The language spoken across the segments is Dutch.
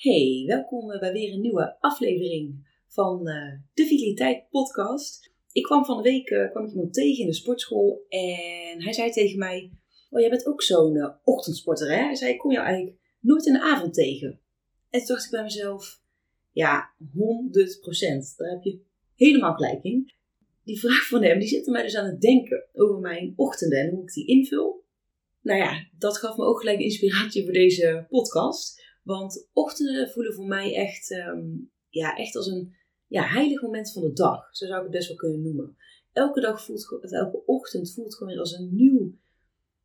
Hey, welkom bij weer een nieuwe aflevering van uh, de Vitaliteit Podcast. Ik kwam van de week uh, kwam ik iemand tegen in de sportschool en hij zei tegen mij: Oh, jij bent ook zo'n ochtendsporter, hè? Hij zei: Ik kom jou eigenlijk nooit in de avond tegen. En toen dacht ik bij mezelf: Ja, 100%. Daar heb je helemaal gelijk in. Die vraag van hem die zette mij dus aan het denken over mijn ochtenden en hoe ik die invul. Nou ja, dat gaf me ook gelijk inspiratie voor deze podcast. Want ochtenden voelen voor mij echt, ehm, ja, echt als een ja, heilig moment van de dag. Zo zou ik het best wel kunnen noemen. Elke dag voelt, elke ochtend voelt gewoon weer als een nieuw,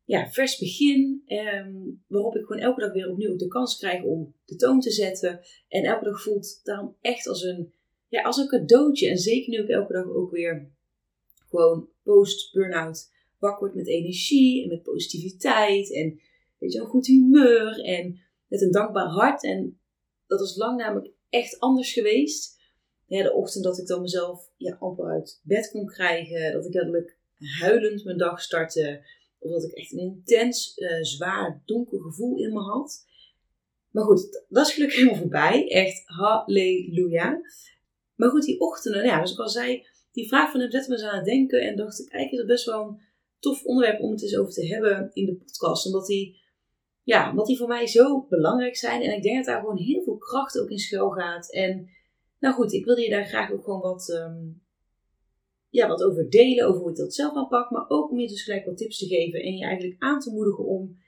ja, vers begin. Um, waarop ik gewoon elke dag weer opnieuw de kans krijg om de toon te zetten. En elke dag voelt daarom echt als een, ja, als een cadeautje. En zeker nu ik elke dag ook weer gewoon post-burnout wakker word met energie en met positiviteit. En weet je, een goed humeur en met een dankbaar hart. En dat is lang namelijk echt anders geweest. Ja, de ochtend dat ik dan mezelf ja, amper uit bed kon krijgen. Dat ik letterlijk huilend mijn dag startte. Of dat ik echt een intens, uh, zwaar, donker gevoel in me had. Maar goed, dat is gelukkig helemaal voorbij. Echt halleluja. Maar goed, die ochtenden, ja, zoals ik al zei, die vraag van hem zette me eens aan het denken. En dacht ik, eigenlijk is het best wel een tof onderwerp om het eens over te hebben in de podcast. Omdat die ja, wat die voor mij zo belangrijk zijn. En ik denk dat daar gewoon heel veel kracht ook in schuil gaat. En nou goed, ik wilde je daar graag ook gewoon wat, um, ja, wat over delen. Over hoe ik dat zelf aanpak. Maar ook om je dus gelijk wat tips te geven. En je eigenlijk aan te moedigen om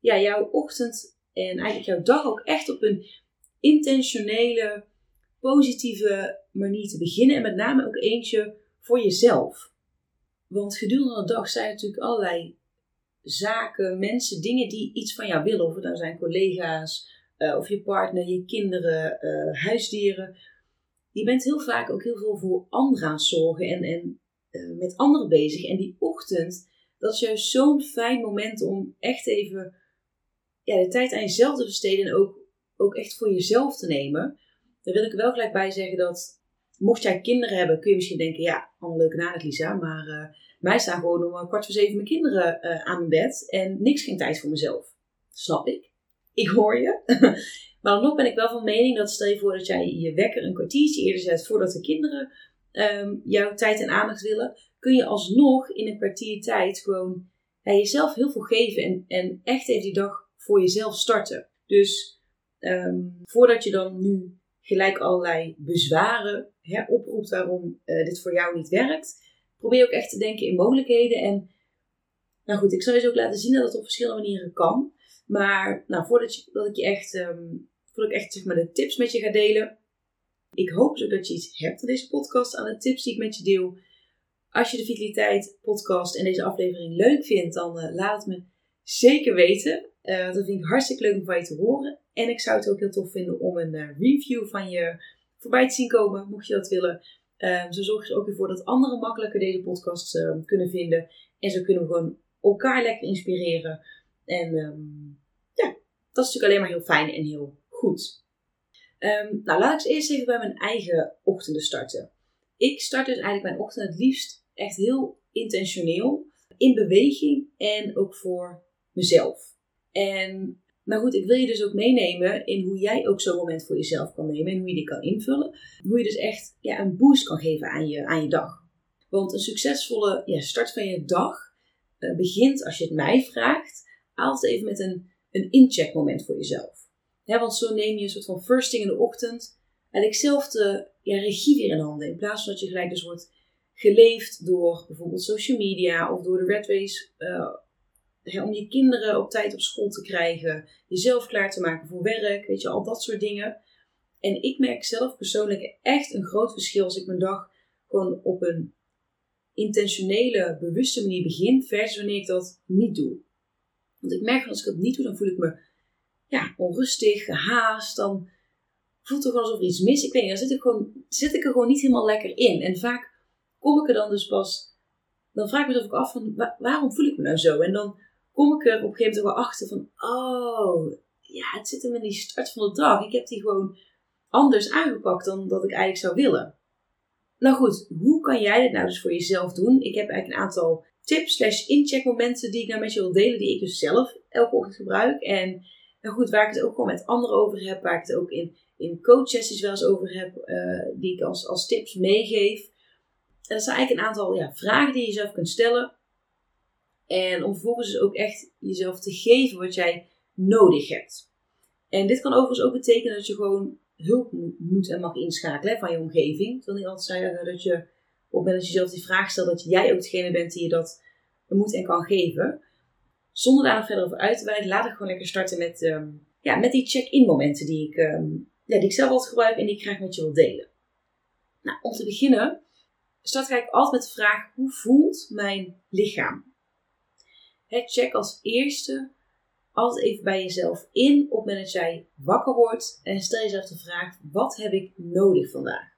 ja, jouw ochtend en eigenlijk jouw dag ook echt op een intentionele, positieve manier te beginnen. En met name ook eentje voor jezelf. Want gedurende de dag zijn natuurlijk allerlei zaken, mensen, dingen die iets van jou willen. Of het nou zijn collega's, uh, of je partner, je kinderen, uh, huisdieren. Je bent heel vaak ook heel veel voor anderen aan het zorgen en, en uh, met anderen bezig. En die ochtend, dat is juist zo'n fijn moment om echt even ja, de tijd aan jezelf te besteden. En ook, ook echt voor jezelf te nemen. Daar wil ik wel gelijk bij zeggen dat, mocht jij kinderen hebben, kun je misschien denken, ja, allemaal leuke naam Lisa, maar mij staan gewoon om kwart voor zeven mijn kinderen uh, aan mijn bed en niks geen tijd voor mezelf. Snap ik. Ik hoor je. maar dan nog ben ik wel van mening dat stel je voor dat jij je wekker een kwartiertje eerder zet voordat de kinderen um, jouw tijd en aandacht willen, kun je alsnog in een kwartier tijd gewoon jezelf heel veel geven en, en echt even die dag voor jezelf starten. Dus um, voordat je dan nu gelijk allerlei bezwaren hè, oproept waarom uh, dit voor jou niet werkt, probeer ook echt te denken in mogelijkheden. En nou goed, ik zal je dus ook laten zien dat het op verschillende manieren kan. Maar nou, voordat je, dat ik je echt, um, voordat ik echt zeg maar, de tips met je ga delen. Ik hoop zo dat je iets hebt aan deze podcast, aan de tips die ik met je deel. Als je de Vitaliteit podcast en deze aflevering leuk vindt, dan uh, laat het me zeker weten. Uh, dat vind ik hartstikke leuk om van je te horen. En ik zou het ook heel tof vinden om een uh, review van je voorbij te zien komen, mocht je dat willen. Um, zo zorg je er ook weer voor dat anderen makkelijker deze podcast uh, kunnen vinden. En zo kunnen we gewoon elkaar lekker inspireren. En um, ja, dat is natuurlijk alleen maar heel fijn en heel goed. Nou, laat ik eerst even bij mijn eigen ochtenden starten. Ik start dus eigenlijk mijn ochtend het liefst echt heel intentioneel. In beweging en ook voor mezelf. En maar goed, ik wil je dus ook meenemen in hoe jij ook zo'n moment voor jezelf kan nemen en hoe je die kan invullen. Hoe je dus echt ja, een boost kan geven aan je, aan je dag. Want een succesvolle ja, start van je dag uh, begint, als je het mij vraagt, altijd even met een, een incheck moment voor jezelf. want zo neem je een soort van first thing in de ochtend eigenlijk zelf de ja, regie weer in handen. In plaats van dat je gelijk dus wordt geleefd door bijvoorbeeld social media of door de red race om je kinderen op tijd op school te krijgen, jezelf klaar te maken voor werk, weet je, al dat soort dingen. En ik merk zelf persoonlijk echt een groot verschil als ik mijn dag gewoon op een intentionele, bewuste manier begin, versus wanneer ik dat niet doe. Want ik merk dat als ik dat niet doe, dan voel ik me ja, onrustig, gehaast, dan voelt het gewoon alsof er iets mis. Ik weet niet, dan zit ik, gewoon, zit ik er gewoon niet helemaal lekker in. En vaak kom ik er dan dus pas, dan vraag ik mezelf ook af van waarom voel ik me nou zo? En dan kom ik er op een gegeven moment wel achter van, oh, ja, het zit hem in die start van de dag. Ik heb die gewoon anders aangepakt dan dat ik eigenlijk zou willen. Nou goed, hoe kan jij dit nou dus voor jezelf doen? Ik heb eigenlijk een aantal tips slash incheckmomenten die ik nou met je wil delen, die ik dus zelf elke ochtend gebruik. En nou goed, waar ik het ook gewoon met anderen over heb, waar ik het ook in, in coachsessies wel eens over heb, uh, die ik als, als tips meegeef. En dat zijn eigenlijk een aantal ja, vragen die je jezelf kunt stellen. En om vervolgens dus ook echt jezelf te geven wat jij nodig hebt. En dit kan overigens ook betekenen dat je gewoon hulp moet en mag inschakelen van je omgeving. Ik wil niet altijd zeggen dat je op het moment dat je jezelf die vraag stelt, dat jij ook degene bent die je dat moet en kan geven. Zonder daar nog verder over uit te wijden, laat ik gewoon lekker starten met, ehm, ja, met die check-in momenten die ik, um, ja, die ik zelf altijd gebruik en die ik graag met je wil delen. Nou, om te beginnen start ik altijd met de vraag: hoe voelt mijn lichaam? Check als eerste altijd even bij jezelf in op het moment dat jij wakker wordt en stel jezelf de vraag: wat heb ik nodig vandaag?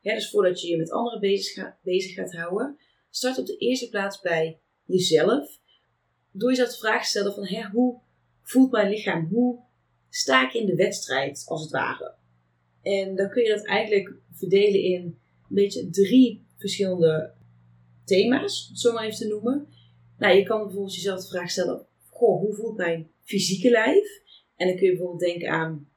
dus voordat je je met anderen bezig, bezig gaat houden, start op de eerste plaats bij jezelf. Door jezelf de vraag te stellen van hoe voelt mijn lichaam? Hoe sta ik in de wedstrijd als het ware? En dan kun je dat eigenlijk verdelen in een beetje drie verschillende thema's, om het zo maar even te noemen. Nou, je kan bijvoorbeeld jezelf de vraag stellen: Goh, hoe voelt mijn fysieke lijf? En dan kun je bijvoorbeeld denken aan: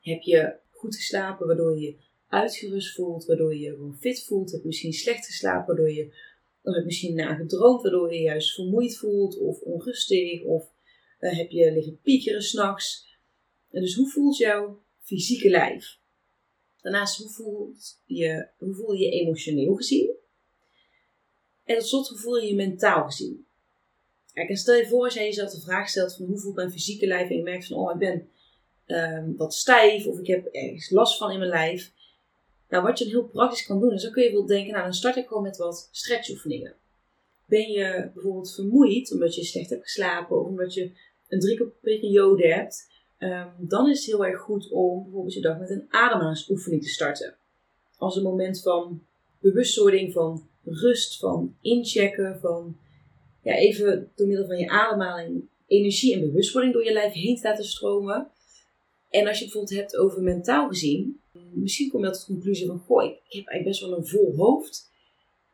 heb je goed geslapen, waardoor je uitgerust voelt, waardoor je gewoon fit voelt? Heb je misschien slecht geslapen, waardoor je dan heb je misschien na gedroomd, waardoor je je juist vermoeid voelt of onrustig, of uh, heb je liggen piekeren s'nachts. En dus hoe voelt jouw fysieke lijf? Daarnaast, hoe, voelt je, hoe voel je je emotioneel gezien? En tot slot, hoe voel je je mentaal gezien? Kijk, en stel je voor als jij jezelf de vraag stelt van hoe voelt mijn fysieke lijf en je merkt van oh, ik ben um, wat stijf of ik heb ergens last van in mijn lijf. Nou, wat je dan heel praktisch kan doen, is dan kun je wel denken, nou dan start ik gewoon met wat stretchoefeningen. Ben je bijvoorbeeld vermoeid omdat je slecht hebt geslapen of omdat je een drukke periode hebt, um, dan is het heel erg goed om bijvoorbeeld je dag met een ademhalingsoefening te starten. Als een moment van bewustwording, van rust, van inchecken, van ja, even door middel van je ademhaling energie en bewustwording door je lijf heen te laten stromen. En als je het bijvoorbeeld hebt over mentaal gezien, misschien kom je tot de conclusie van, goh, ik heb eigenlijk best wel een vol hoofd.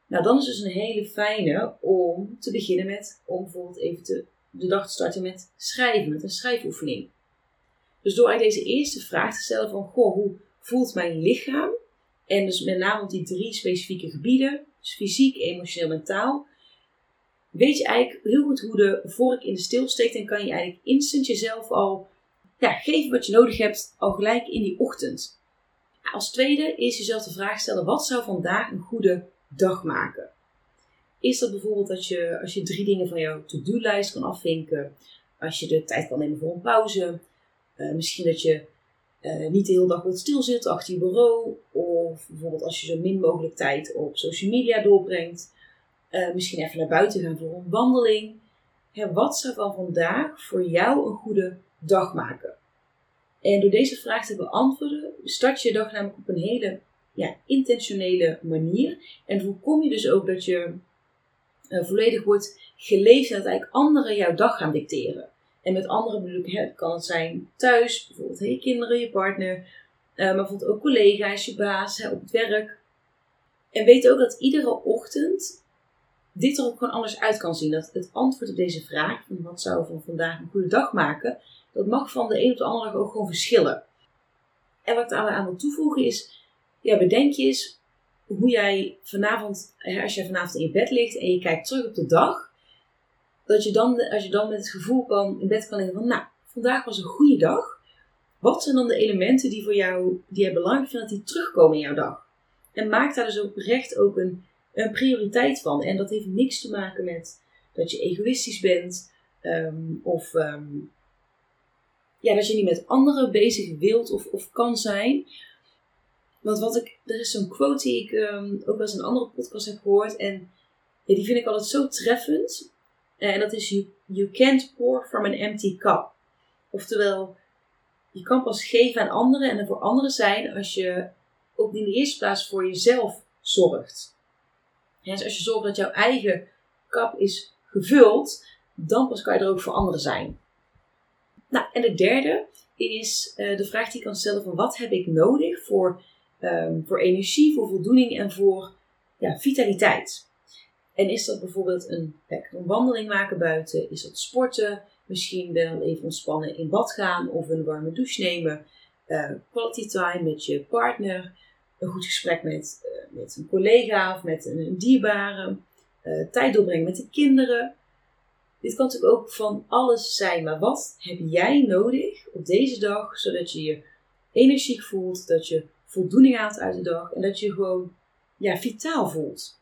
Nou, dan is dus een hele fijne om te beginnen met, om bijvoorbeeld even de dag te starten met schrijven, met een schrijfoefening. Dus door eigenlijk deze eerste vraag te stellen van, goh, hoe voelt mijn lichaam? En dus met name op die drie specifieke gebieden, dus fysiek, emotioneel, mentaal, weet je eigenlijk heel goed hoe de vork in de steel steekt en kan je eigenlijk instant jezelf al ja, geven wat je nodig hebt, al gelijk in die ochtend. Als tweede is jezelf de vraag stellen: wat zou vandaag een goede dag maken? Is dat bijvoorbeeld dat je, als je drie dingen van jouw to-do-lijst kan afvinken, als je de tijd kan nemen voor een pauze, uh, misschien dat je uh, niet de hele dag wilt stilzitten achter je bureau, of bijvoorbeeld als je zo min mogelijk tijd op social media doorbrengt, uh, misschien even naar buiten gaan voor een wandeling. wat zou van vandaag voor jou een goede dag maken? En door deze vraag te beantwoorden, start je dag namelijk op een hele ja, intentionele manier. En voorkom je dus ook dat je uh, volledig wordt geleefd dat eigenlijk anderen jouw dag gaan dicteren. En met anderen bedoel ik, hè, kan het zijn thuis, bijvoorbeeld je kinderen, je partner, uh, maar bijvoorbeeld ook collega's, je baas op het werk. En weet ook dat iedere ochtend dit er ook gewoon anders uit kan zien. Dat het antwoord op deze vraag, wat zou van vandaag een goede dag maken, dat mag van de een op de andere dag ook gewoon verschillen. En wat ik daar aan wil toevoegen is, ja, bedenk je eens hoe jij vanavond, als je vanavond in je bed ligt en je kijkt terug op de dag, dat je dan, als je dan met het gevoel kan, in bed kan liggen van, nou, vandaag was een goede dag. Wat zijn dan de elementen die voor jou, die jij belangrijk vindt, dat die terugkomen in jouw dag? En maak daar dus ook recht ook een een prioriteit van. En dat heeft niks te maken met dat je egoïstisch bent ehm, of ehm, ja, dat je niet met anderen bezig wilt of, of kan zijn. Want wat ik, er is zo'n quote die ik um, ook wel eens in een andere podcast heb gehoord en ja, die vind ik altijd zo treffend. En dat is: you, you can't pour from an empty cup. Oftewel, je kan pas geven aan anderen en er voor anderen zijn als je ook in de eerste plaats voor jezelf zorgt. Dus als je zorgt dat jouw eigen kap is gevuld, dan pas kan je er ook voor anderen zijn. Nou, en de derde is uh, de vraag die je kan stellen van wat heb ik nodig voor, um, voor energie, voor voldoening en voor ja, vitaliteit. En is dat bijvoorbeeld een wandeling maken buiten? Is dat sporten? Misschien wel even ontspannen in bad gaan of een warme douche nemen. Uh, quality time met je partner. Een goed gesprek met, met een collega of met een, dierbare. Uh, tijd doorbrengen met de kinderen. Dit kan natuurlijk ook van alles zijn, maar wat heb jij nodig op deze dag zodat je je energiek voelt, dat je voldoening haalt uit de dag en dat je gewoon ja, vitaal voelt.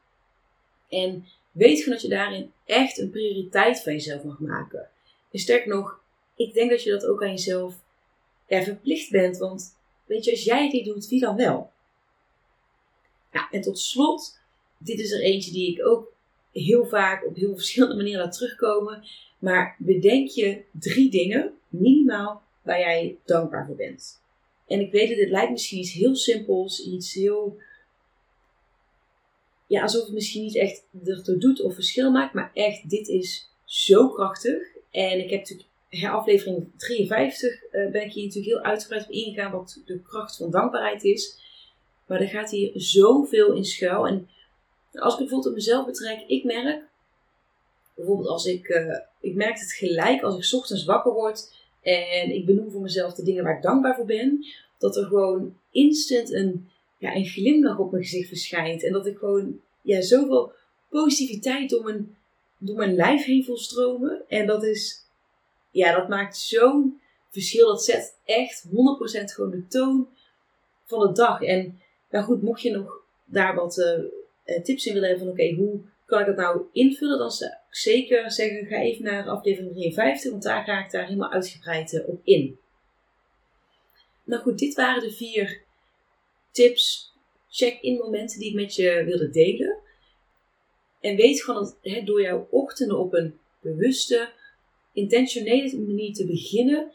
En weet gewoon dat je daarin echt een prioriteit van jezelf mag maken. En sterk nog, ik denk dat je dat ook aan jezelf ja, verplicht bent, want weet je, als jij niet doet, wie dan wel? Nou, en tot slot, dit is er eentje die ik ook heel vaak op heel verschillende manieren laat terugkomen. Maar bedenk je drie dingen, minimaal, waar jij dankbaar voor bent. En ik weet dat dit lijkt misschien iets heel simpels, iets heel. Ja, alsof het misschien niet echt ertoe doet of verschil maakt, maar echt, dit is zo krachtig. En ik heb natuurlijk aflevering 53 uh, eh, ben ik hier natuurlijk heel uitgebreid op ingegaan wat de kracht van dankbaarheid is. Maar er gaat hier zoveel in schuil. En als ik bijvoorbeeld op mezelf betrek, ik merk, bijvoorbeeld als ik, uh, ik merk het gelijk als ik ochtends wakker word en ik benoem voor mezelf de dingen waar ik dankbaar voor ben, dat er gewoon instant een, ja, een glimlach op mijn gezicht verschijnt. En dat ik gewoon ja, zoveel positiviteit door mijn, door mijn lijf heen voel stromen. En dat is, ja, dat maakt zo'n verschil. Dat zet echt 100% gewoon de toon van de dag. En nou goed, mocht je nog daar wat uh, eh, tips in willen hebben van oké, hoe kan ik dat nou invullen, dan zou ik zeker zeggen, ga even naar aflevering 53, want daar ga ik daar helemaal uitgebreid eh, op in. Nou goed, dit waren de vier tips, check-in momenten die ik met je wilde delen. En weet gewoon dat door jouw ochtenden op een bewuste, intentionele manier te beginnen,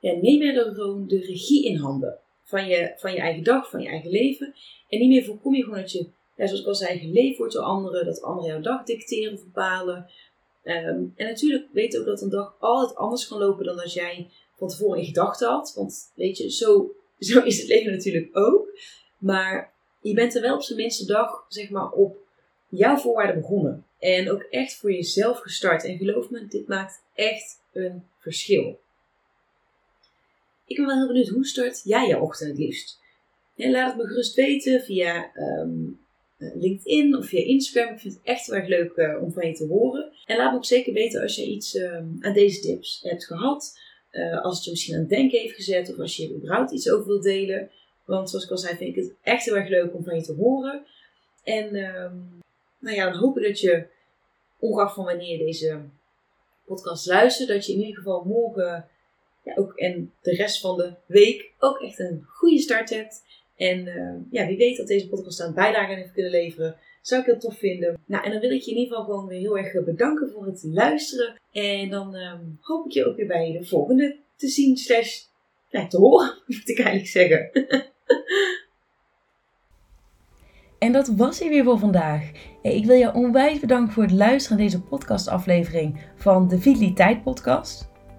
ja, neem je er gewoon de regie in handen van je, van je eigen dag, van je eigen leven. En niet meer voorkom je gewoon dat je zoals ik al zei, geleefd wordt door anderen, dat anderen jouw dag dicteren bepalen. Ehm, en natuurlijk weet ook dat een dag altijd anders kan lopen dan als jij van tevoren in gedachten had. Want weet je, zo, zo is het leven natuurlijk ook. Maar je bent er wel op zijn minste dag, zeg maar, op jouw voorwaarden begonnen. En ook echt voor jezelf gestart. En geloof me, dit maakt echt een verschil. Ik ben wel heel benieuwd, hoe start jij je ochtend het liefst? laat het me gerust weten via ehm, eh, LinkedIn of via Instagram. Ik vind het echt heel erg leuk eh, om van je te horen. En laat me ook zeker weten als je iets ehm, aan deze tips hebt gehad. Uh, als het je misschien aan het denken heeft gezet of als je er überhaupt iets over wilt delen. Want zoals ik al zei, vind ik het echt heel erg leuk om van je te horen. En uh, nou ja, dan hoop ik dat je, ongeacht van wanneer je deze podcast luistert, dat je in ieder geval morgen ja, ook, en de rest van de week ook echt een goede start hebt. En uh, ja, wie weet dat deze podcast aan bijdrage heeft kunnen leveren. Zou ik heel tof vinden. Nou, en dan wil ik je in ieder geval gewoon weer heel erg bedanken voor het luisteren. En dan uh, hoop ik je ook weer bij de volgende te zien, slash ja, te horen, moet ik eigenlijk zeggen. En dat was hij weer voor vandaag. Ik wil je onwijs bedanken voor het luisteren naar deze podcastaflevering van de Vitaliteit Podcast.